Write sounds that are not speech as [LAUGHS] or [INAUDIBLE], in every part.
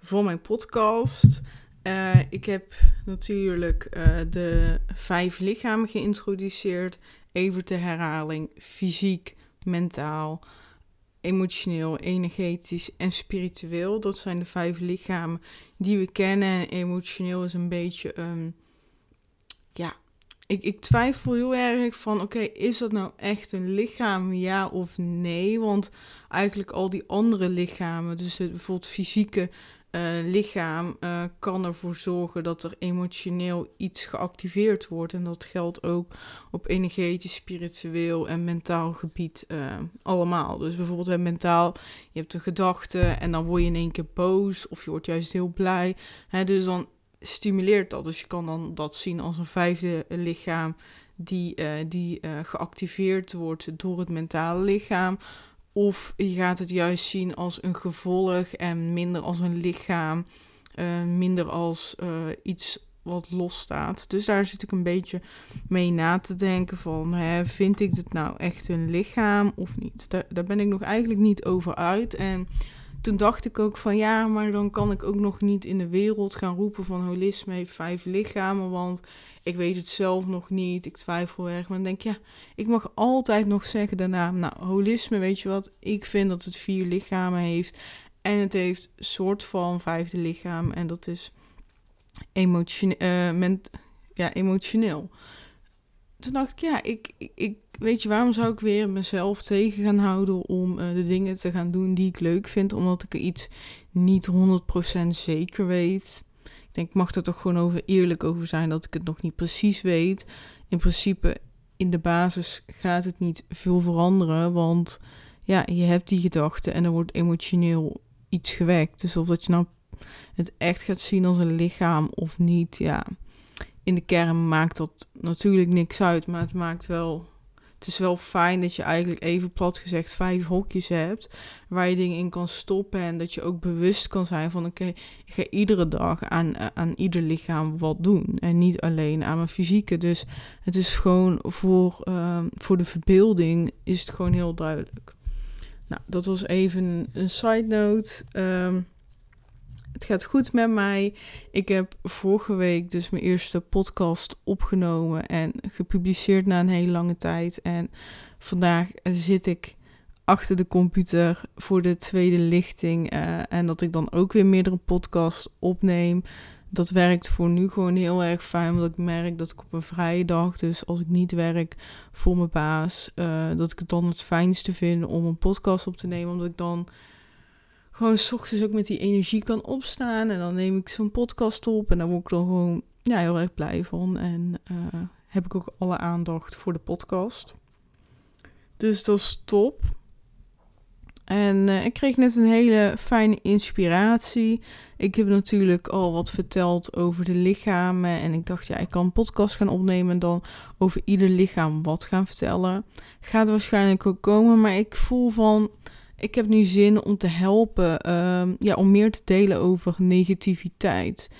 voor mijn podcast. Uh, ik heb natuurlijk uh, de vijf lichamen geïntroduceerd. Even ter herhaling: fysiek, mentaal, emotioneel, energetisch en spiritueel. Dat zijn de vijf lichamen die we kennen. En emotioneel is een beetje um, ja, ik, ik twijfel heel erg van, oké, is dat nou echt een lichaam, ja of nee? Want eigenlijk al die andere lichamen, dus het, bijvoorbeeld fysieke uh, lichaam, uh, kan ervoor zorgen dat er emotioneel iets geactiveerd wordt. En dat geldt ook op energetisch, spiritueel en mentaal gebied uh, allemaal. Dus bijvoorbeeld bij mentaal, je hebt een gedachte en dan word je in één keer boos of je wordt juist heel blij. Hè, dus dan stimuleert dat. Dus je kan dan dat zien als een vijfde lichaam die, die geactiveerd wordt door het mentale lichaam. Of je gaat het juist zien als een gevolg en minder als een lichaam, uh, minder als iets wat losstaat. Dus daar zit ik een beetje mee na te denken van, hè, vind ik dit nou echt een lichaam of niet? Daar, ben ik nog eigenlijk niet over uit en toen dacht ik ook van ja, maar dan kan ik ook nog niet in de wereld gaan roepen van holisme vijf lichamen, want ik weet het zelf nog niet, ik twijfel erg. Maar dan denk ja, ik mag altijd nog zeggen daarna, nou, holisme, weet je wat, ik vind dat het vier lichamen heeft en het heeft soort van vijfde lichaam en dat is uh, ja, emotioneel. Toen dacht ik, ja, ik, ik, weet je, waarom zou ik weer mezelf tegen gaan houden om uh, de dingen te gaan doen die ik leuk vind, omdat ik iets niet 100% zeker weet. Ik denk, ik mag er toch gewoon over eerlijk over zijn dat ik het nog niet precies weet. In principe, in de basis gaat het niet veel veranderen, want ja, je hebt die gedachten en er wordt emotioneel iets gewekt. Dus of dat je nou het echt gaat zien als een lichaam of niet, ja. In de kern maakt dat natuurlijk niks uit, maar het maakt wel het is wel fijn dat je eigenlijk even plat gezegd vijf hokjes hebt waar je dingen in kan stoppen en dat je ook bewust kan zijn van oké, ik ga iedere dag aan, aan ieder lichaam wat doen en niet alleen aan mijn fysieke. Dus het is gewoon voor, uh, voor de verbeelding is het gewoon heel duidelijk. Nou, dat was even een side note. Um, het gaat goed met mij. Ik heb vorige week dus mijn eerste podcast opgenomen en gepubliceerd na een hele lange tijd. En vandaag zit ik achter de computer voor de tweede lichting. Uh, en dat ik dan ook weer meerdere podcasts opneem. Dat werkt voor nu gewoon heel erg fijn. Omdat ik merk dat ik op een vrije dag, dus als ik niet werk voor mijn baas, uh, dat ik het dan het fijnste vind om een podcast op te nemen. Omdat ik dan gewoon s ochtends ook met die energie kan opstaan. En dan neem ik zo'n podcast op en dan word ik er gewoon ja, heel erg blij van. En uh, heb ik ook alle aandacht voor de podcast. Dus dat is top. En uh, ik kreeg net een hele fijne inspiratie. Ik heb natuurlijk al wat verteld over de lichamen. En ik dacht, ja, ik kan een podcast gaan opnemen en dan over ieder lichaam wat gaan vertellen. Gaat waarschijnlijk ook komen, maar ik voel van ik heb nu zin om te helpen, um, ja, om meer te delen over negativiteit.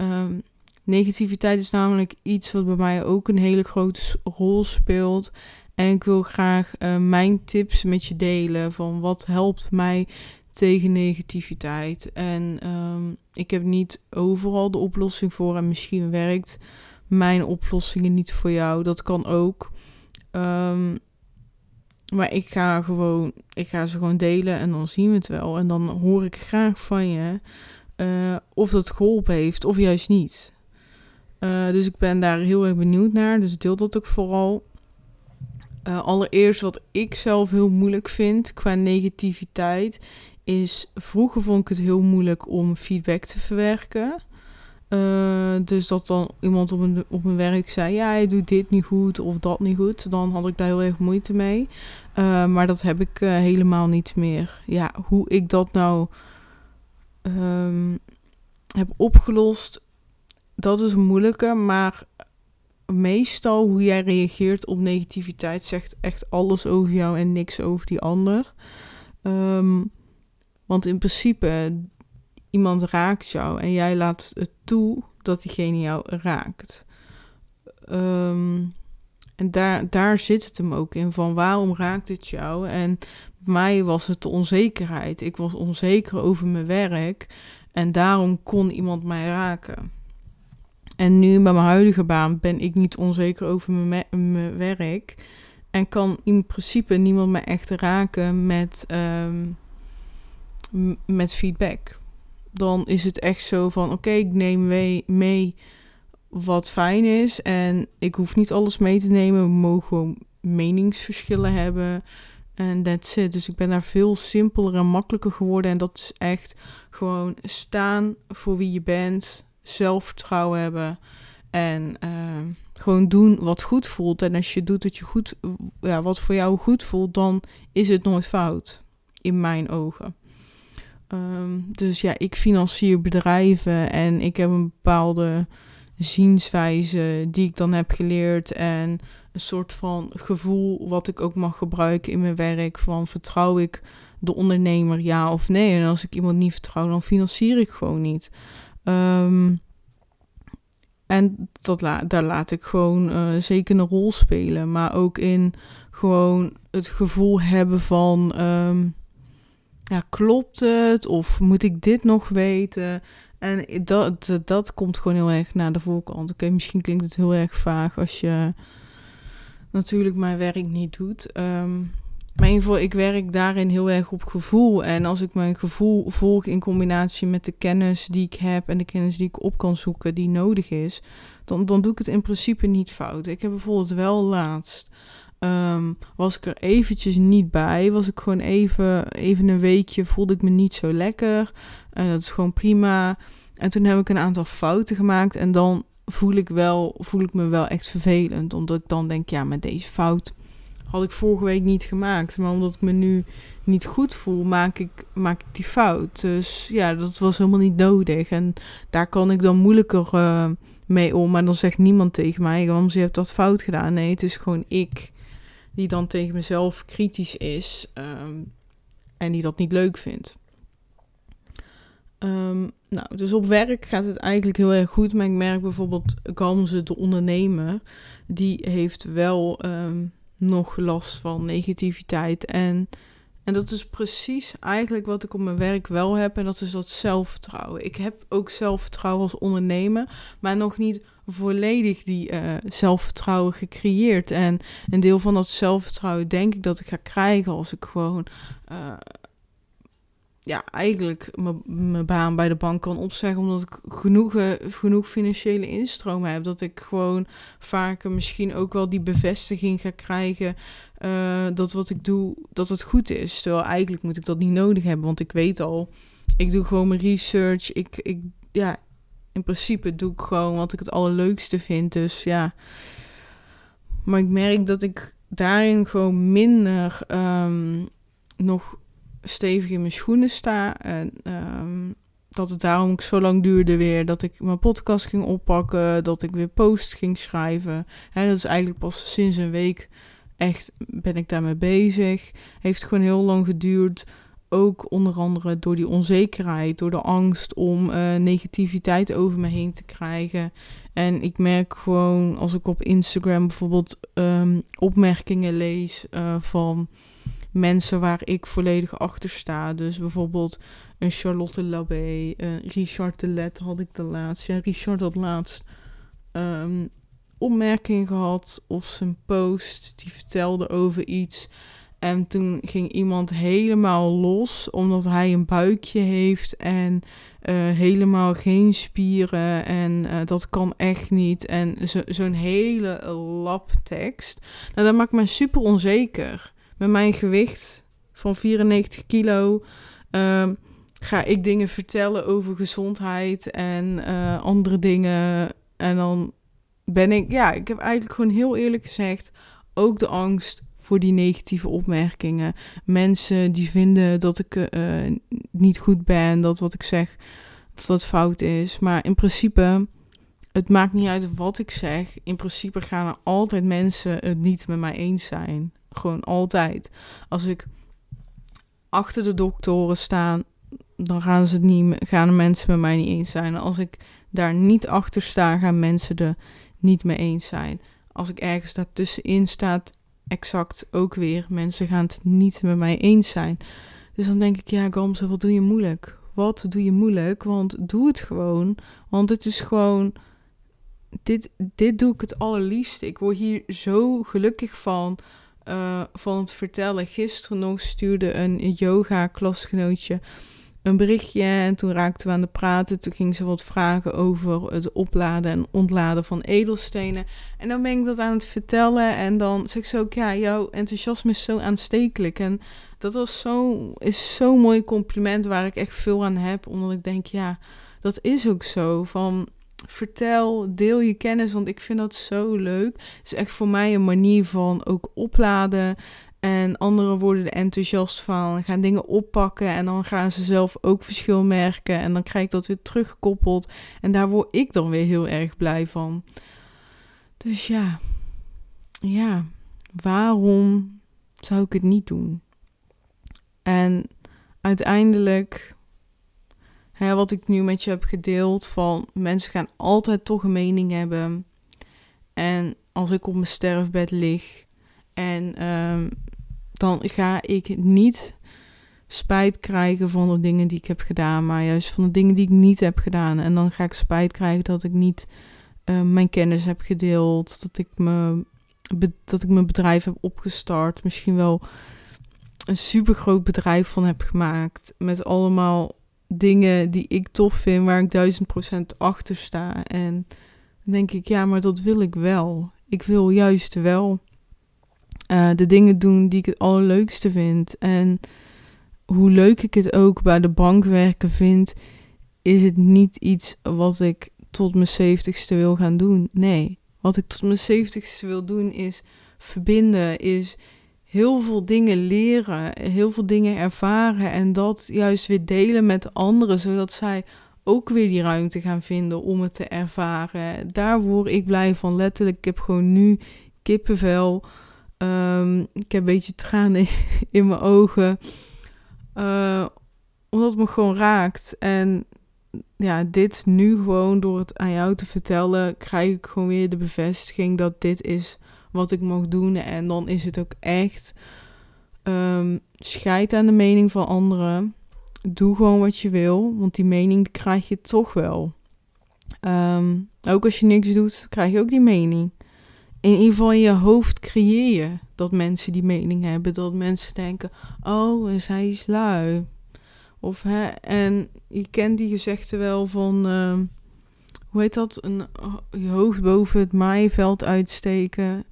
Um, negativiteit is namelijk iets wat bij mij ook een hele grote rol speelt. En ik wil graag uh, mijn tips met je delen van wat helpt mij tegen negativiteit. En ik heb niet overal de oplossing voor en misschien werkt mijn oplossingen niet voor jou. Dat kan ook. Maar ik ga gewoon, ik ga ze gewoon delen en dan zien we het wel. En dan hoor ik graag van je uh, of dat geholpen heeft of juist niet. Uh, dus ik ben daar heel erg benieuwd naar. Dus deel dat ook vooral. Uh, allereerst wat ik zelf heel moeilijk vind qua negativiteit is vroeger vond ik het heel moeilijk om feedback te verwerken. Uh, dus dat dan iemand op mijn, op mijn werk zei: Ja, je doet dit niet goed of dat niet goed. Dan had ik daar heel erg moeite mee. Uh, maar dat heb ik uh, helemaal niet meer. Ja, hoe ik dat nou um, heb opgelost, dat is moeilijker. Maar meestal hoe jij reageert op negativiteit zegt echt alles over jou en niks over die ander. Ehm, want in principe, iemand raakt jou en jij laat het toe dat diegene jou raakt. Ehm, en daar, daar zit het hem ook in, van waarom raakt het jou? En bij mij was het de onzekerheid. Ik was onzeker over mijn werk en daarom kon iemand mij raken. En nu bij mijn huidige baan ben ik niet onzeker over mijn, werk. En kan in principe niemand me echt raken met, ehm, met feedback. Dan is het echt zo van: oké, ik neem mee, wat fijn is. En ik hoef niet alles mee te nemen. We mogen gewoon meningsverschillen hebben. En that's it. Dus ik ben daar veel simpeler en makkelijker geworden. En dat is echt gewoon staan voor wie je bent. Zelfvertrouwen hebben. En uh, gewoon doen wat goed voelt. En als je doet dat je goed, ja, wat voor jou goed voelt, dan is het nooit fout. In mijn ogen. Um, dus ja, ik financier bedrijven en ik heb een bepaalde zienswijze die ik dan heb geleerd. En een soort van gevoel wat ik ook mag gebruiken in mijn werk. Van vertrouw ik de ondernemer ja of nee? En als ik iemand niet vertrouw, dan financier ik gewoon niet. Um, en dat la daar laat ik gewoon uh, zeker een rol spelen. Maar ook in gewoon het gevoel hebben van... Um, ja, klopt het? Of moet ik dit nog weten? En dat, dat, dat komt gewoon heel erg naar de voorkant. Oké, misschien klinkt het heel erg vaag als je natuurlijk mijn werk niet doet. Um, maar in ieder geval, ik werk daarin heel erg op gevoel. En als ik mijn gevoel volg in combinatie met de kennis die ik heb en de kennis die ik op kan zoeken, die nodig is, dan, dan doe ik het in principe niet fout. Ik heb bijvoorbeeld wel laatst. Um, was ik er eventjes niet bij. Was ik gewoon even, even een weekje, voelde ik me niet zo lekker. En dat is gewoon prima. En toen heb ik een aantal fouten gemaakt. En dan voel ik, wel, voel ik me wel echt vervelend. Omdat ik dan denk, ja, met deze fout had ik vorige week niet gemaakt. Maar omdat ik me nu niet goed voel, maak ik, maak ik die fout. Dus ja, dat was helemaal niet nodig. En daar kan ik dan moeilijker uh, mee om. Maar dan zegt niemand tegen mij, want je hebt dat fout gedaan. Nee, het is gewoon ik die dan tegen mezelf kritisch is. Um, en die dat niet leuk vindt. Um, nou, dus op werk gaat het eigenlijk heel erg goed. Maar ik merk bijvoorbeeld Gamze, de ondernemer, die heeft wel um, nog last van negativiteit. En, en dat is precies eigenlijk wat ik op mijn werk wel heb. En dat is dat zelfvertrouwen. Ik heb ook zelfvertrouwen als ondernemer, maar nog niet volledig die uh, zelfvertrouwen gecreëerd. En een deel van dat zelfvertrouwen denk ik dat ik ga krijgen als ik gewoon uh, ja, eigenlijk mijn baan bij de bank kan opzeggen. Omdat ik genoeg, uh, genoeg financiële instroom heb. Dat ik gewoon vaker misschien ook wel die bevestiging ga krijgen. Dat wat ik doe, dat het goed is. Terwijl eigenlijk moet ik dat niet nodig hebben. Want ik weet al, ik doe gewoon mijn research. Ik, ik, ja, in principe doe ik gewoon wat ik het allerleukste vind. Dus ja. Maar ik merk dat ik daarin gewoon minder um, nog stevig in mijn schoenen sta. En um, dat het daarom ook zo lang duurde weer dat ik mijn podcast ging oppakken, dat ik weer post ging schrijven. En dat is eigenlijk pas sinds een week echt ben ik daarmee bezig. Heeft gewoon heel lang geduurd. Ook onder andere door die onzekerheid, door de angst om uh, negativiteit over me heen te krijgen. En ik merk gewoon als ik op Instagram bijvoorbeeld um, opmerkingen lees uh, van mensen waar ik volledig achter sta. Dus bijvoorbeeld een Charlotte Labé, een Richard de Let had ik de laatst. Ja, Richard had laatst um, opmerking gehad op zijn post. Die vertelde over iets. En toen ging iemand helemaal los, omdat hij een buikje heeft en uh, helemaal geen spieren. En uh, dat kan echt niet. En zo'n zo hele lap tekst. Nou, dat maakt mij super onzeker met mijn gewicht van 94 kilo uh, ga ik dingen vertellen over gezondheid en uh, andere dingen. En dan ben ik, ja, ik heb eigenlijk gewoon heel eerlijk gezegd ook de angst voor die negatieve opmerkingen. Mensen die vinden dat ik uh, niet goed ben, dat wat ik zeg dat dat fout is. Maar in principe, het maakt niet uit wat ik zeg. In principe gaan er altijd mensen het niet met mij eens zijn. Gewoon altijd. Als ik achter de doktoren sta, dan gaan, ze het niet, gaan de mensen met mij niet eens zijn. Als ik daar niet achter sta, gaan mensen er niet mee eens zijn. Als ik ergens daartussenin staat, exact ook weer. Mensen gaan het niet met mij eens zijn. Dus dan denk ik, ja, Gamze, wat doe je moeilijk? Wat doe je moeilijk? Want doe het gewoon. Want het is gewoon. Dit, dit doe ik het allerliefste. Ik word hier zo gelukkig van. Uh, van het vertellen. Gisteren nog stuurde een yoga-klasgenootje een berichtje en toen raakten we aan de praten. Toen ging ze wat vragen over het opladen en ontladen van edelstenen. En dan ben ik dat aan het vertellen en dan zeg ze ook, ja, jouw enthousiasme is zo aanstekelijk. En dat was zo, is zo'n mooi compliment waar ik echt veel aan heb, omdat ik denk, ja, dat is ook zo. Van vertel, deel je kennis, want ik vind dat zo leuk. Het is echt voor mij een manier van ook opladen en anderen worden er enthousiast van, gaan dingen oppakken en dan gaan ze zelf ook verschil merken. En dan krijg ik dat weer teruggekoppeld. En daar word ik dan weer heel erg blij van. Dus ja, ja, waarom zou ik het niet doen? En uiteindelijk, hè, wat ik nu met je heb gedeeld, van mensen gaan altijd toch een mening hebben. En als ik op mijn sterfbed lig en um, dan ga ik niet spijt krijgen van de dingen die ik heb gedaan, maar juist van de dingen die ik niet heb gedaan. En dan ga ik spijt krijgen dat ik niet uh, mijn kennis heb gedeeld, dat ik, me, dat ik mijn bedrijf heb opgestart, misschien wel een super groot bedrijf van heb gemaakt met allemaal dingen die ik tof vind, waar ik duizend procent achter sta. En dan denk ik, ja, maar dat wil ik wel. Ik wil juist wel uh, de dingen doen die ik het allerleukste vind. En hoe leuk ik het ook bij de bank werken vind, is het niet iets wat ik tot mijn zeventigste wil gaan doen. Nee, wat ik tot mijn zeventigste wil doen is verbinden, is heel veel dingen leren, heel veel dingen ervaren en dat juist weer delen met anderen, zodat zij ook weer die ruimte gaan vinden om het te ervaren. Daar word ik blij van. Letterlijk, ik heb gewoon nu kippenvel Um, ik heb een beetje tranen [LAUGHS] in mijn ogen. Uh, omdat het me gewoon raakt. En ja, dit nu gewoon door het aan jou te vertellen, krijg ik gewoon weer de bevestiging dat dit is wat ik mag doen. En dan is het ook echt um, scheid aan de mening van anderen. Doe gewoon wat je wil, want die mening krijg je toch wel. Um, ook als je niks doet, krijg je ook die mening in ieder geval in je hoofd creëer je dat mensen die mening hebben. Dat mensen denken, oh, zij is lui. Of, hè, en je kent die gezegde wel van, uh, hoe heet dat? Een, je hoofd boven het maaiveld uitsteken.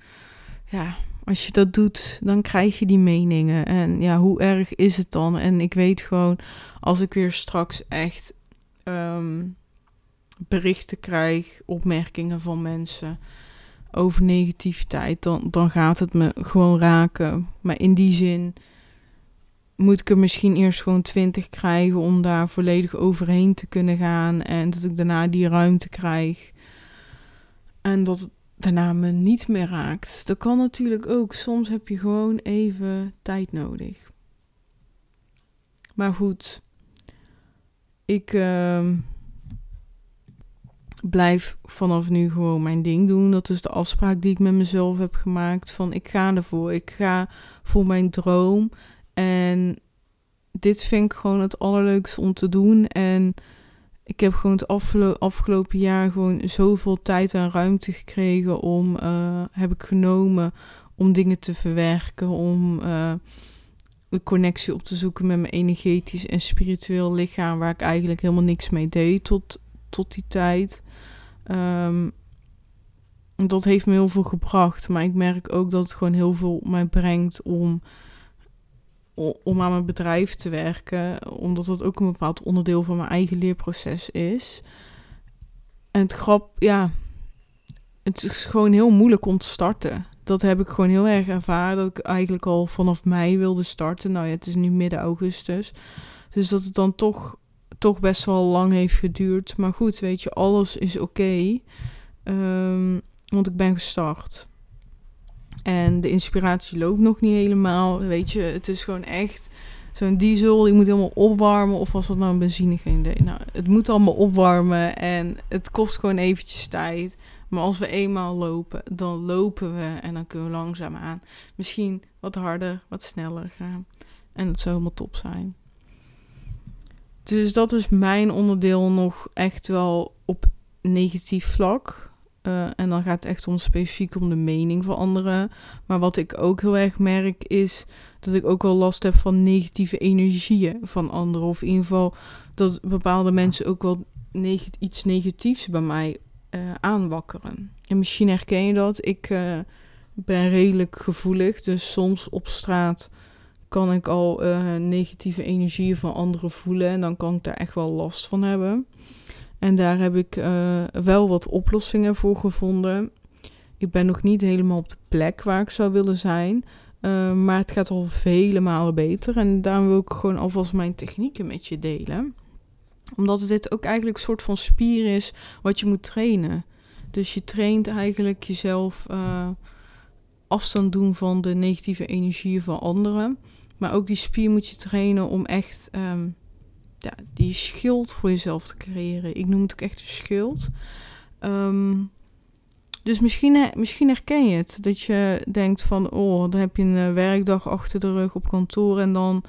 Ja, als je dat doet, dan krijg je die meningen. En ja, hoe erg is het dan? En ik weet gewoon, als ik weer straks echt um, berichten krijg, opmerkingen van mensen over negativiteit, dan, dan gaat het me gewoon raken. Maar in die zin moet ik er misschien eerst gewoon twintig krijgen om daar volledig overheen te kunnen gaan. En dat ik daarna die ruimte krijg. En dat het daarna me niet meer raakt. Dat kan natuurlijk ook. Soms heb je gewoon even tijd nodig. Maar goed, ik. Uh, blijf vanaf nu gewoon mijn ding doen. Dat is de afspraak die ik met mezelf heb gemaakt. Van ik ga ervoor. Ik ga voor mijn droom. En dit vind ik gewoon het allerleukste om te doen. En ik heb gewoon het afgelopen jaar gewoon zoveel tijd en ruimte gekregen om, uh, heb ik genomen om dingen te verwerken, om uh, de connectie op te zoeken met mijn energetisch en spiritueel lichaam, waar ik eigenlijk helemaal niks mee deed tot, tot die tijd. Um, dat heeft me heel veel gebracht. Maar ik merk ook dat het gewoon heel veel mij brengt om, om aan mijn bedrijf te werken. Omdat dat ook een bepaald onderdeel van mijn eigen leerproces is. En het grap, ja, het is gewoon heel moeilijk om te starten. Dat heb ik gewoon heel erg ervaren. Dat ik eigenlijk al vanaf mei wilde starten. Nou ja, het is nu midden augustus. Dus dat het dan toch toch best wel lang heeft geduurd. Maar goed, weet je, alles is oké. Ehm, want ik ben gestart. En de inspiratie loopt nog niet helemaal. Weet je, het is gewoon echt zo'n diesel. Die moet helemaal opwarmen. Of was dat nou een benzine? Geen idee. Nou, het moet allemaal opwarmen. En het kost gewoon eventjes tijd. Maar als we eenmaal lopen, dan lopen we. En dan kunnen we langzaam aan. Misschien wat harder, wat sneller gaan. En het zou helemaal top zijn. Dus dat is mijn onderdeel nog echt wel op negatief vlak. Uh, en dan gaat het echt om specifiek om de mening van anderen. Maar wat ik ook heel erg merk is dat ik ook wel last heb van negatieve energieën van anderen. Of in ieder geval dat bepaalde mensen ook wel iets negatiefs bij mij uh, aanwakkeren. En misschien herken je dat. Ik uh, ben redelijk gevoelig. Dus soms op straat kan ik al uh, negatieve energieën van anderen voelen. En dan kan ik daar echt wel last van hebben. En daar heb ik uh, wel wat oplossingen voor gevonden. Ik ben nog niet helemaal op de plek waar ik zou willen zijn. Uh, maar het gaat al vele malen beter. En daarom wil ik gewoon alvast mijn technieken met je delen. Omdat dit ook eigenlijk een soort van spier is wat je moet trainen. Dus je traint eigenlijk jezelf afstand doen van de negatieve energieën van anderen. Maar ook die spier moet je trainen om echt um, ja, die schild voor jezelf te creëren. Ik noem het ook echt een schild. Um, dus misschien, misschien herken je het. Dat je denkt van, oh, dan heb je een werkdag achter de rug op kantoor en dan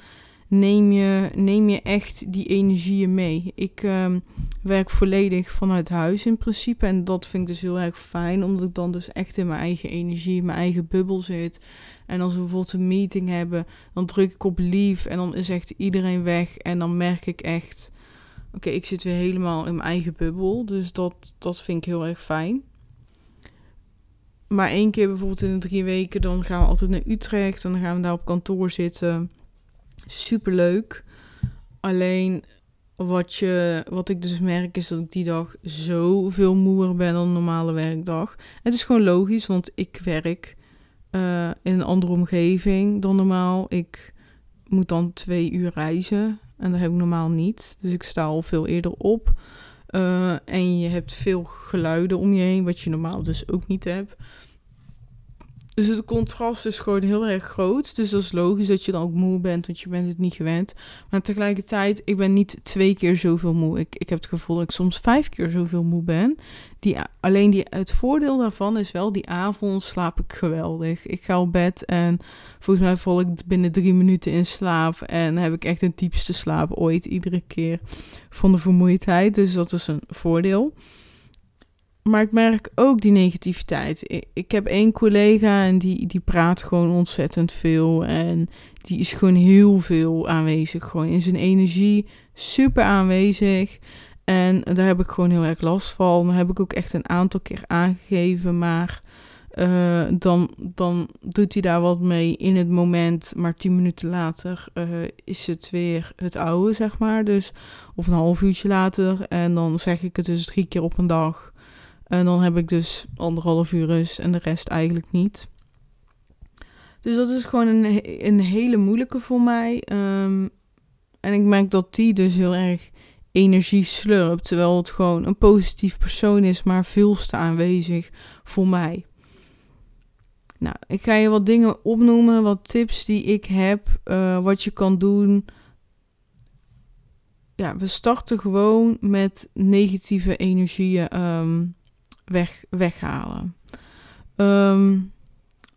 neem je, neem je echt die energieën mee. Ik um, werk volledig vanuit huis in principe. En dat vind ik dus heel erg fijn, omdat ik dan dus echt in mijn eigen energie, mijn eigen bubbel zit. En als we bijvoorbeeld een meeting hebben, dan druk ik op lief en dan is echt iedereen weg. En dan merk ik echt, oké, ik zit weer helemaal in mijn eigen bubbel. Dus dat, dat vind ik heel erg fijn. Maar één keer bijvoorbeeld in de drie weken, dan gaan we altijd naar Utrecht. En dan gaan we daar op kantoor zitten super leuk. Alleen wat, je, wat ik dus merk is dat ik die dag zoveel moeer ben dan een normale werkdag. Het is gewoon logisch, want ik werk uh, in een andere omgeving dan normaal. Ik moet dan twee uur reizen en dat heb ik normaal niet. Dus ik sta al veel eerder op. Uh, en je hebt veel geluiden om je heen, wat je normaal dus ook niet hebt. Dus het contrast is gewoon heel erg groot. Dus dat is logisch dat je dan ook moe bent, want je bent het niet gewend. Maar tegelijkertijd, ik ben niet twee keer zoveel moe. Ik, ik heb het gevoel dat ik soms vijf keer zoveel moe ben. Die, alleen die, het voordeel daarvan is wel, die avond slaap ik geweldig. Ik ga op bed en volgens mij val ik binnen drie minuten in slaap. En heb ik echt een diepste slaap ooit, iedere keer van de vermoeidheid. Dus dat is een voordeel. Maar ik merk ook die negativiteit. Ik, heb één collega en die, die praat gewoon ontzettend veel. En die is gewoon heel veel aanwezig. Gewoon in zijn energie super aanwezig. En daar heb ik gewoon heel erg last van. Dat heb ik ook echt een aantal keer aangegeven. Maar uh, dan, dan doet hij daar wat mee in het moment. Maar tien minuten later uh, is het weer het oude, zeg maar. Dus, of een half uurtje later. En dan zeg ik het dus drie keer op een dag. En dan heb ik dus anderhalf uur rust en de rest eigenlijk niet. Dus dat is gewoon een, een hele moeilijke voor mij. Um, en ik merk dat die dus heel erg energie slurpt. Terwijl het gewoon een positief persoon is, maar veelste aanwezig voor mij. Nou, ik ga je wat dingen opnoemen, wat tips die ik heb, uh, wat je kan doen. Ja, we starten gewoon met negatieve energieën um, weg, weghalen. Um,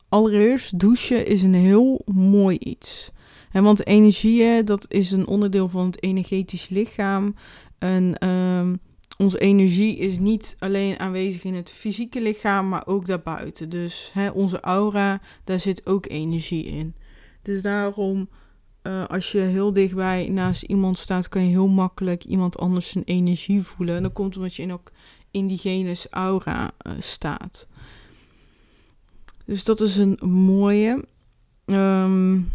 allereerst, douchen is een heel mooi iets. En want energieën, dat is een onderdeel van het energetisch lichaam. En um, onze energie is niet alleen aanwezig in het fysieke lichaam, maar ook daarbuiten. Dus onze aura, daar zit ook energie in. Dus daarom, uh, als je heel dichtbij naast iemand staat, kan je heel makkelijk iemand anders zijn energie voelen. En dat komt omdat je in, ook indigenes aura uh, staat. Dus dat is een mooie. Um,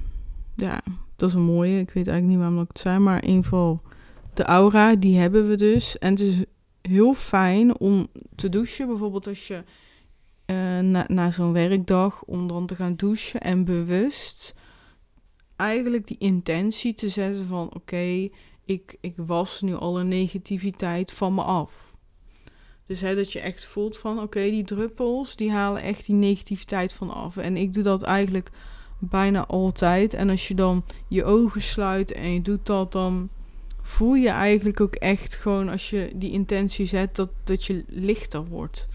ja, dat is een mooie. Ik weet eigenlijk niet waarom ik het zei, maar in ieder geval de aura, die hebben we dus. En het is heel fijn om te douchen, bijvoorbeeld als je uh, na, na zo'n werkdag, om dan te gaan douchen en bewust eigenlijk die intentie te zetten van oké, ik, ik was nu alle negativiteit van me af. Dus dat je echt voelt van oké, die druppels die halen echt die negativiteit van af. En ik doe dat eigenlijk bijna altijd. En als je dan je ogen sluit en je doet dat, dan voel je eigenlijk ook echt gewoon als je die intentie zet dat, dat je lichter wordt.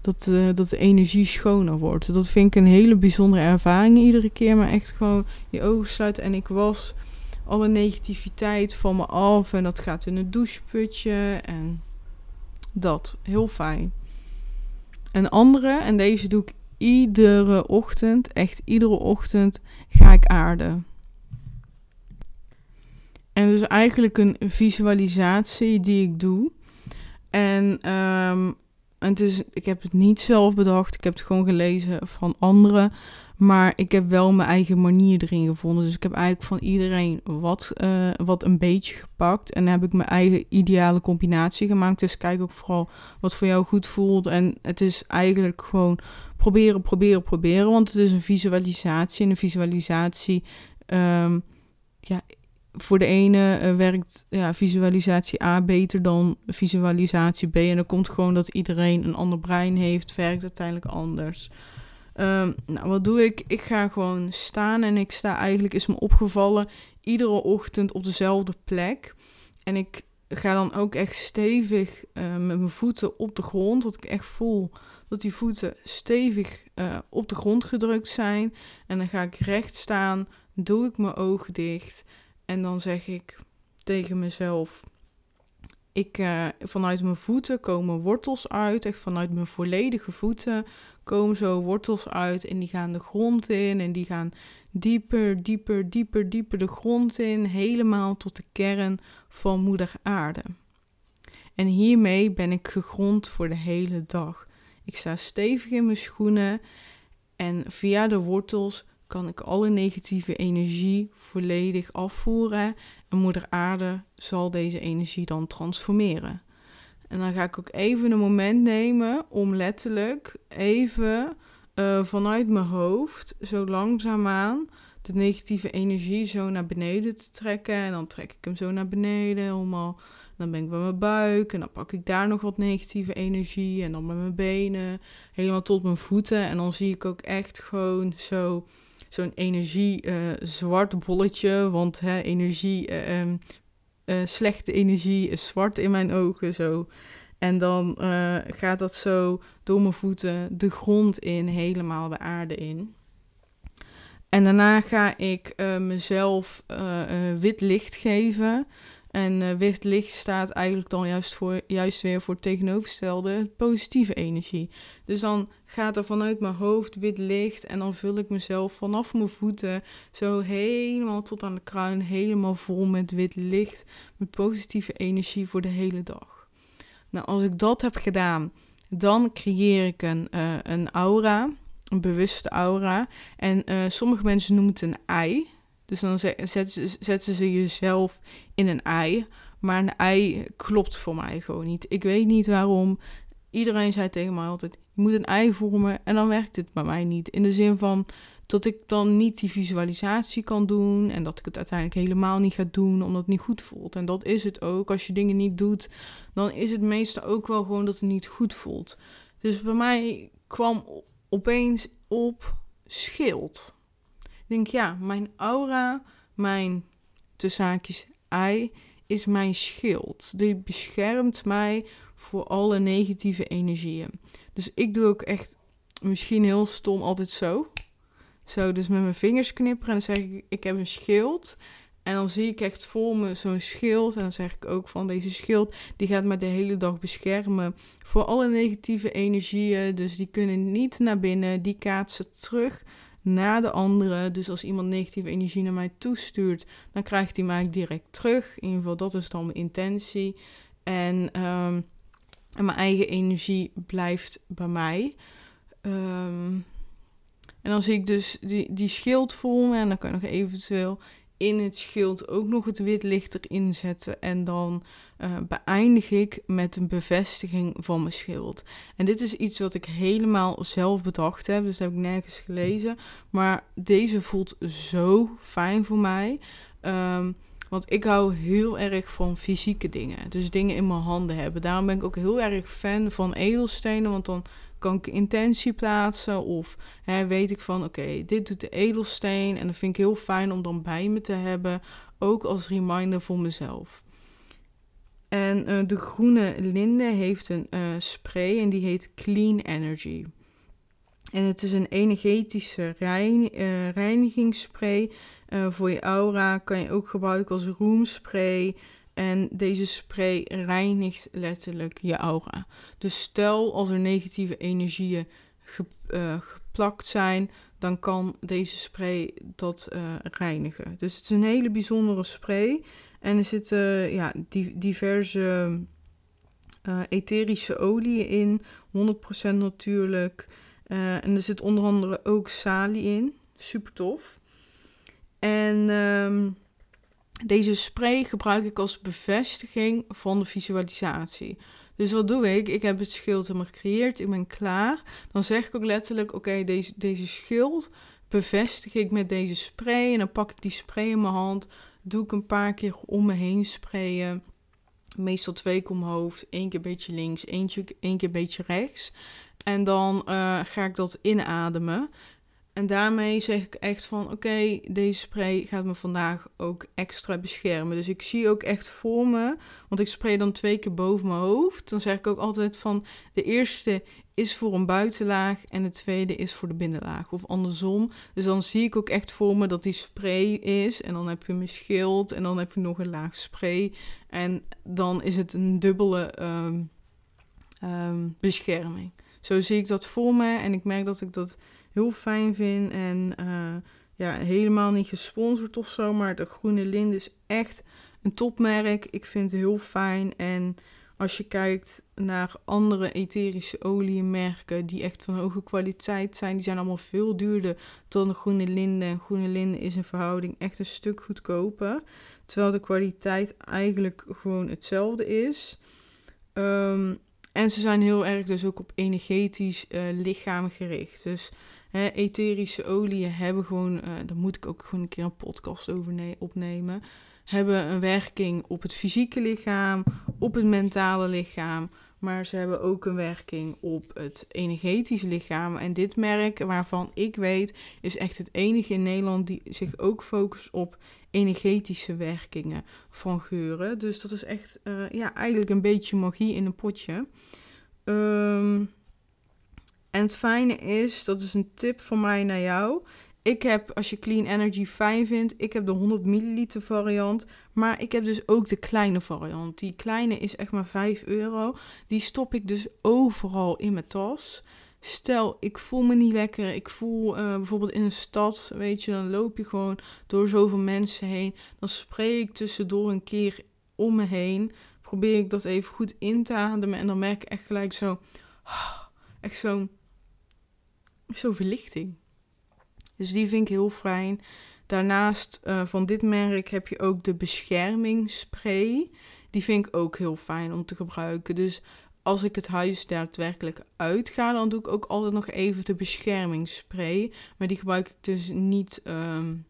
Dat, uh, dat de energie schoner wordt. Dat vind ik een hele bijzondere ervaring iedere keer. Maar echt gewoon je ogen sluiten. En ik was alle negativiteit van me af. En dat gaat in het doucheputje. En dat. Heel fijn. Een andere, en deze doe ik iedere ochtend. Echt iedere ochtend ga ik aarden. En dus eigenlijk een visualisatie die ik doe. En, um, het is, ik heb het niet zelf bedacht. Ik heb het gewoon gelezen van anderen. Maar ik heb wel mijn eigen manier erin gevonden. Dus ik heb eigenlijk van iedereen wat, uh, wat een beetje gepakt. En heb ik mijn eigen ideale combinatie gemaakt. Dus kijk ook vooral wat voor jou goed voelt. En het is eigenlijk gewoon proberen, proberen, proberen. Want het is een visualisatie. En een visualisatie um, ja, voor de ene uh, werkt ja, visualisatie A beter dan visualisatie B. En dan komt gewoon dat iedereen een ander brein heeft, werkt uiteindelijk anders. Um, nou, wat doe ik? Ik ga gewoon staan en ik sta eigenlijk, is me opgevallen, iedere ochtend op dezelfde plek. En ik ga dan ook echt stevig uh, met mijn voeten op de grond, dat ik echt voel dat die voeten stevig uh, op de grond gedrukt zijn. En dan ga ik recht staan, doe ik mijn ogen dicht en dan zeg ik tegen mezelf: ik, uh, vanuit mijn voeten komen wortels uit. Echt vanuit mijn volledige voeten komen zo wortels uit. En die gaan de grond in. En die gaan dieper, dieper, dieper, dieper de grond in. Helemaal tot de kern van Moeder Aarde. En hiermee ben ik gegrond voor de hele dag. Ik sta stevig in mijn schoenen. En via de wortels kan ik alle negatieve energie volledig afvoeren en Moeder Aarde zal deze energie dan transformeren. En dan ga ik ook even een moment nemen om letterlijk even uh, vanuit mijn hoofd zo langzaamaan de negatieve energie zo naar beneden te trekken. En dan trek ik hem zo naar beneden helemaal. Dan ben ik bij mijn buik en dan pak ik daar nog wat negatieve energie. En dan bij mijn benen, helemaal tot mijn voeten. En dan zie ik ook echt gewoon zo zo'n energie uh, zwart bolletje. Want hè, energie, uh, um, uh, slechte energie is zwart in mijn ogen zo. En dan gaat dat zo door mijn voeten de grond in, helemaal de aarde in. En daarna ga ik mezelf wit licht geven. En uh, wit licht staat eigenlijk dan juist, voor, juist weer voor het tegenovergestelde positieve energie. Dus dan gaat er vanuit mijn hoofd wit licht en dan vul ik mezelf vanaf mijn voeten zo helemaal tot aan de kruin, helemaal vol met wit licht, met positieve energie voor de hele dag. Nou, als ik dat heb gedaan, dan creëer ik een, uh, een aura, een bewuste aura. En uh, sommige mensen noemen het een ei. Dus dan zetten ze jezelf in een ei. Maar een ei klopt voor mij gewoon niet. Ik weet niet waarom. Iedereen zei tegen mij altijd: je moet een ei vormen. En dan werkt het bij mij niet. In de zin van dat ik dan niet die visualisatie kan doen. En dat ik het uiteindelijk helemaal niet ga doen, omdat het niet goed voelt. En dat is het ook. Als je dingen niet doet, dan is het meestal ook wel gewoon dat het niet goed voelt. Dus bij mij kwam opeens op schild denk, ja, mijn aura, mijn zaakjes ei, is mijn schild. Die beschermt mij voor alle negatieve energieën. Dus ik doe ook echt, misschien heel stom, altijd zo. Zo, dus met mijn vingers knipperen en dan zeg ik, ik heb een schild. En dan zie ik echt voor me zo'n schild. En dan zeg ik ook van deze schild, die gaat me de hele dag beschermen voor alle negatieve energieën. Dus die kunnen niet naar binnen, die kaatsen terug naar de andere. Dus als iemand negatieve energie naar mij toestuurt, dan krijgt hij mij direct terug. In ieder geval, dat is dan mijn intentie. En, ehm, en mijn eigen energie blijft bij mij. Ehm, en dan zie ik dus die, die schild voor. En dan kan ik nog eventueel in het schild ook nog het wit licht erin zetten. En dan uh, beëindig ik met een bevestiging van mijn schild. En dit is iets wat ik helemaal zelf bedacht heb. Dus dat heb ik nergens gelezen. Maar deze voelt zo fijn voor mij. Um, Want ik hou heel erg van fysieke dingen. Dus dingen in mijn handen hebben. Daarom ben ik ook heel erg fan van edelstenen. Want dan kan ik intentie plaatsen. Of hè, weet ik van oké, dit doet de edelsteen. En dat vind ik heel fijn om dan bij me te hebben. Ook als reminder voor mezelf. En uh, de groene linde heeft een uh, spray en die heet Clean Energy. En het is een energetische rein, uh, reinigingsspray. voor je aura kan je ook gebruiken als roomspray. En deze spray reinigt letterlijk je aura. Dus stel als er negatieve energieën geplakt zijn, dan kan deze spray dat reinigen. Dus het is een hele bijzondere spray. En er zitten ja, diverse uh, etherische oliën in, 100% natuurlijk. En er zit onder andere ook salie in, super tof. En um, deze spray gebruik ik als bevestiging van de visualisatie. Dus wat doe ik? Ik heb het schild helemaal gecreëerd, ik ben klaar. Dan zeg ik ook letterlijk, oké, deze, deze schild bevestig ik met deze spray. En dan pak ik die spray in mijn hand, doe ik een paar keer om me heen sprayen. Meestal twee keer om mijn hoofd, één keer beetje links, eentje, één keer een beetje rechts. En dan uh, ga ik dat inademen. En daarmee zeg ik echt van oké, deze spray gaat me vandaag ook extra beschermen. Dus ik zie ook echt voor me, want ik spray dan twee keer boven mijn hoofd. Dan zeg ik ook altijd van de eerste is voor een buitenlaag en de tweede is voor de binnenlaag. Of andersom. Dus dan zie ik ook echt voor me dat die spray is. En dan heb je mijn schild en dan heb je nog een laag spray. En dan is het een dubbele um, um, bescherming. Zo zie ik dat voor me en ik merk dat ik dat heel fijn vind. En uh, ja, helemaal niet gesponsord of zo, maar de Groene Linde is echt een topmerk. Ik vind het heel fijn en als je kijkt naar andere etherische oliemerken die echt van hoge kwaliteit zijn, die zijn allemaal veel duurder dan de Groene Linde. En Groene Linde is in verhouding echt een stuk goedkoper. Terwijl de kwaliteit eigenlijk gewoon hetzelfde is. Um, en ze zijn heel erg dus ook op energetisch uh, lichaam gericht. Dus etherische oliën hebben gewoon, uh, daar moet ik ook gewoon een keer een podcast over opnemen hebben een werking op het fysieke lichaam, op het mentale lichaam, maar ze hebben ook een werking op het energetische lichaam. En dit merk, waarvan ik weet, is echt het enige in Nederland die zich ook focust op energetische werkingen van geuren. Dus dat is echt, uh, ja, eigenlijk een beetje magie in een potje. Um, en het fijne is, dat is een tip van mij naar jou. Ik heb, als je Clean Energy fijn vindt, ik heb de 100 milliliter variant. Maar ik heb dus ook de kleine variant. Die kleine is echt maar 5 euro. Die stop ik dus overal in mijn tas. Stel, ik voel me niet lekker. Ik voel uh, bijvoorbeeld in een stad, weet je, dan loop je gewoon door zoveel mensen heen. Dan spreek ik tussendoor een keer om me heen. Probeer ik dat even goed in te ademen. En dan merk ik echt gelijk zo, [SIGHS] echt zo'n, [LAUGHS] zo'n verlichting. Dus die vind ik heel fijn. Daarnaast uh, van dit merk heb je ook de beschermingsspray. Die vind ik ook heel fijn om te gebruiken. Dus als ik het huis daadwerkelijk uitga, dan doe ik ook altijd nog even de beschermingsspray. Maar die gebruik ik dus niet, um,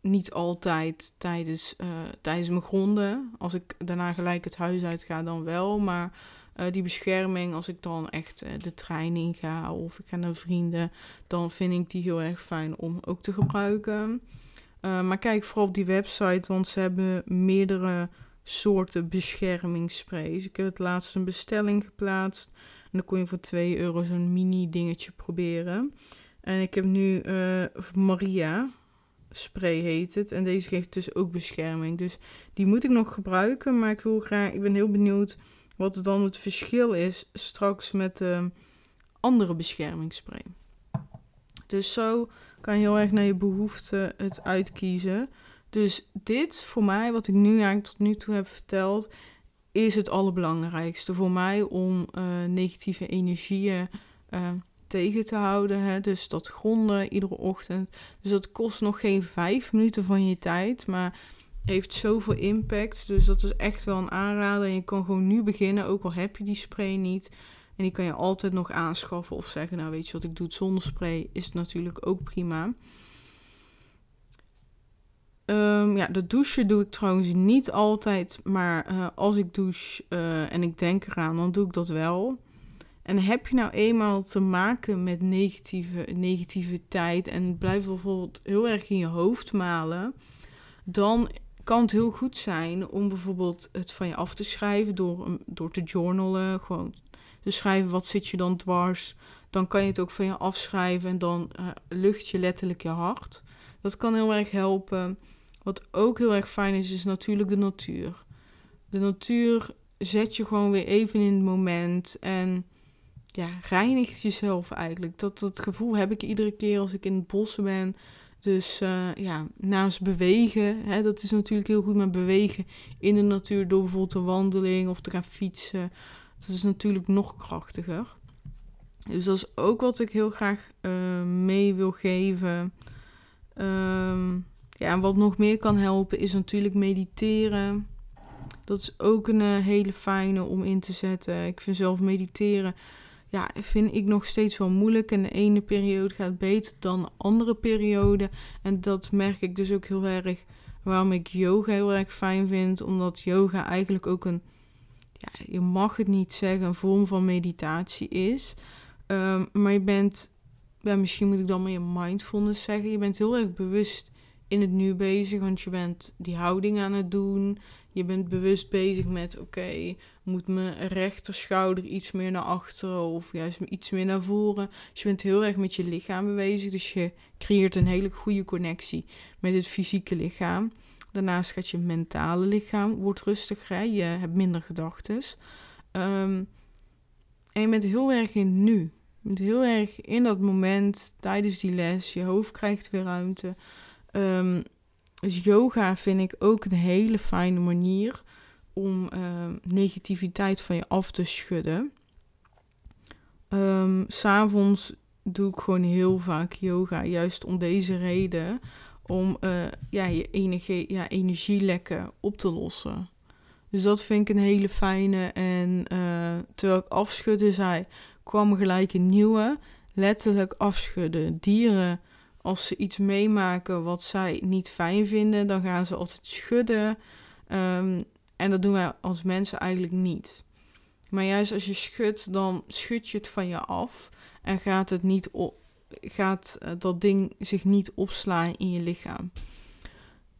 niet altijd tijdens, uh, tijdens mijn gronden. Als ik daarna gelijk het huis uit ga, dan wel. Maar uh, die bescherming, als ik dan echt uh, de trein in ga of ik ga naar vrienden, dan vind ik die heel erg fijn om ook te gebruiken. Uh, maar kijk vooral op die website, want ze hebben meerdere soorten beschermingssprays. Ik heb het laatst een bestelling geplaatst en dan kon je voor 2 euro zo'n mini dingetje proberen. En ik heb nu Maria spray heet het. En deze geeft dus ook bescherming. Dus die moet ik nog gebruiken. Maar ik wil graag. Ik ben heel benieuwd wat dan het verschil is straks met de andere beschermingsspray. Dus zo kan je heel erg naar je behoeften het uitkiezen. Dus dit voor mij, wat ik nu eigenlijk tot nu toe heb verteld, is het allerbelangrijkste voor mij om uh, negatieve energieën uh, tegen te houden. Hè? Dus dat gronden iedere ochtend. Dus dat kost nog geen vijf minuten van je tijd, maar heeft zoveel impact. Dus dat is echt wel een aanrader. En je kan gewoon nu beginnen, ook al heb je die spray niet. En die kan je altijd nog aanschaffen of zeggen, nou weet je wat ik doe zonder spray, is natuurlijk ook prima. Ehm, ja, de douchen doe ik trouwens niet altijd, maar eh, als ik douche eh, en ik denk eraan, dan doe ik dat wel. En heb je nou eenmaal te maken met negatieve, negativiteit en blijft bijvoorbeeld heel erg in je hoofd malen, dan kan het heel goed zijn om bijvoorbeeld het van je af te schrijven door, door te journalen. Gewoon te schrijven wat zit je dan dwars. Dan kan je het ook van je afschrijven en dan uh, lucht je letterlijk je hart. Dat kan heel erg helpen. Wat ook heel erg fijn is, is natuurlijk de natuur. De natuur zet je gewoon weer even in het moment en ja, reinigt jezelf eigenlijk. Dat, dat gevoel heb ik iedere keer als ik in het bos ben. Dus uh, ja, naast bewegen, hè, dat is natuurlijk heel goed, maar bewegen in de natuur door bijvoorbeeld een wandeling of te gaan fietsen, dat is natuurlijk nog krachtiger. Dus dat is ook wat ik heel graag uh, mee wil geven. Um, ja, en wat nog meer kan helpen is natuurlijk mediteren. Dat is ook een uh, hele fijne om in te zetten. Ik vind zelf mediteren ja, vind ik nog steeds wel moeilijk. En de ene periode gaat beter dan de andere periode. En dat merk ik dus ook heel erg waarom ik yoga heel erg fijn vind. Omdat yoga eigenlijk ook een, ja, je mag het niet zeggen, een vorm van meditatie is. Ehm, maar je bent, ja, misschien moet ik dan meer mindfulness zeggen. Je bent heel erg bewust in het nu bezig, want je bent die houding aan het doen. Je bent bewust bezig met, oké, moet mijn rechterschouder iets meer naar achteren of juist iets meer naar voren. Dus je bent heel erg met je lichaam bezig, dus je creëert een hele goede connectie met het fysieke lichaam. Daarnaast gaat je mentale lichaam, wordt rustiger, je hebt minder gedachten. Ehm, en je bent heel erg in nu. Je bent heel erg in dat moment tijdens die les. Je hoofd krijgt weer ruimte. Um, dus yoga vind ik ook een hele fijne manier om uh, negativiteit van je af te schudden. Um, S'avonds doe ik gewoon heel vaak yoga, juist om deze reden. Om uh, ja, je energie, ja, energielekken op te lossen. Dus dat vind ik een hele fijne. En uh, terwijl ik afschudden zei, kwam gelijk een nieuwe. Letterlijk afschudden. Dieren als ze iets meemaken wat zij niet fijn vinden, dan gaan ze altijd schudden. Um, en dat doen wij als mensen eigenlijk niet. Maar juist als je schudt, dan schud je het van je af en gaat, het niet gaat eh, dat ding zich niet opslaan in je lichaam.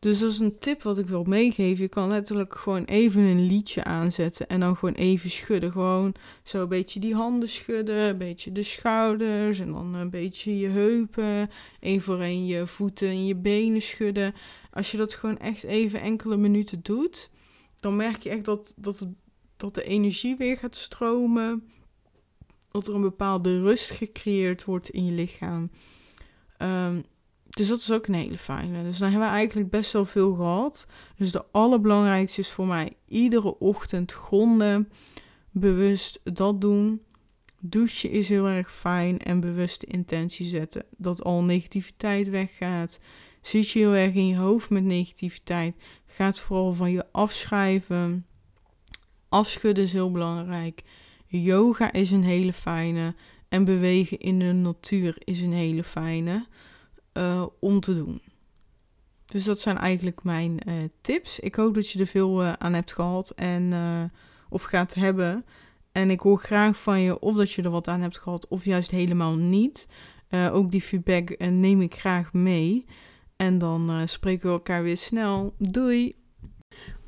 Dus dat is een tip wat ik wil meegeven. Je kan letterlijk gewoon even een liedje aanzetten en dan gewoon even schudden. Gewoon zo een beetje die handen schudden, een beetje de schouders en dan een beetje je heupen. Eén voor één je voeten en je benen schudden. Als je dat gewoon echt even enkele minuten doet, dan merk je echt dat, dat, dat de energie weer gaat stromen. Dat er een bepaalde rust gecreëerd wordt in je lichaam. Um, dus dat is ook een hele fijne. Dus dan hebben we eigenlijk best wel veel gehad. Dus de allerbelangrijkste is voor mij iedere ochtend gronden. Bewust dat doen. Douchen is heel erg fijn en bewust de intentie zetten. Dat al negativiteit weggaat. Zit je heel erg in je hoofd met negativiteit. Gaat vooral van je afschrijven. Afschudden is heel belangrijk. Yoga is een hele fijne. En bewegen in de natuur is een hele fijne. Eh, om te doen. Dus dat zijn eigenlijk mijn uh, tips. Ik hoop dat je er veel uh, aan hebt gehad en of gaat hebben. En ik hoor graag van je of dat je er wat aan hebt gehad of juist helemaal niet. ook die feedback neem ik graag mee. En dan spreken we elkaar weer snel. Doei!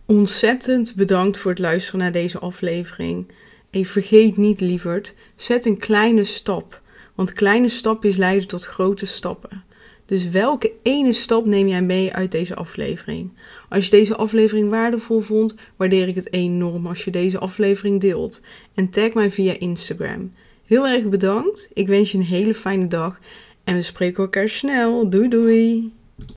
Ontzettend bedankt voor het luisteren naar deze aflevering. En vergeet niet, lieverd, zet een kleine stap. Want kleine stapjes leiden tot grote stappen. Dus welke ene stap neem jij mee uit deze aflevering? Als je deze aflevering waardevol vond, waardeer ik het enorm als je deze aflevering deelt. En tag mij via Instagram. Heel erg bedankt. Ik wens je een hele fijne dag. En we spreken elkaar snel. Doei doei.